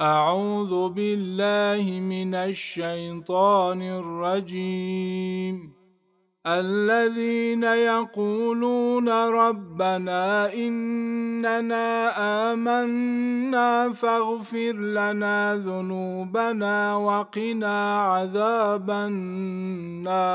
أعوذ بالله من الشيطان الرجيم. الذين يقولون ربنا إننا آمنا فاغفر لنا ذنوبنا وقنا عذاب النار.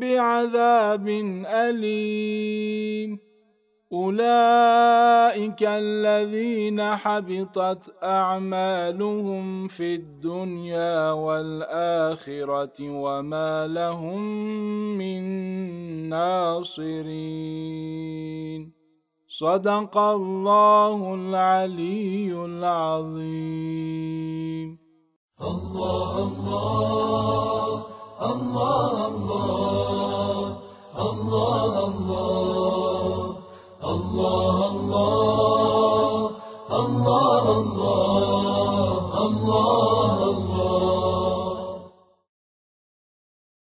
بعذاب أليم. أولئك الذين حبطت أعمالهم في الدنيا والآخرة وما لهم من ناصرين. صدق الله العلي العظيم. الله الله. Allah, Allah.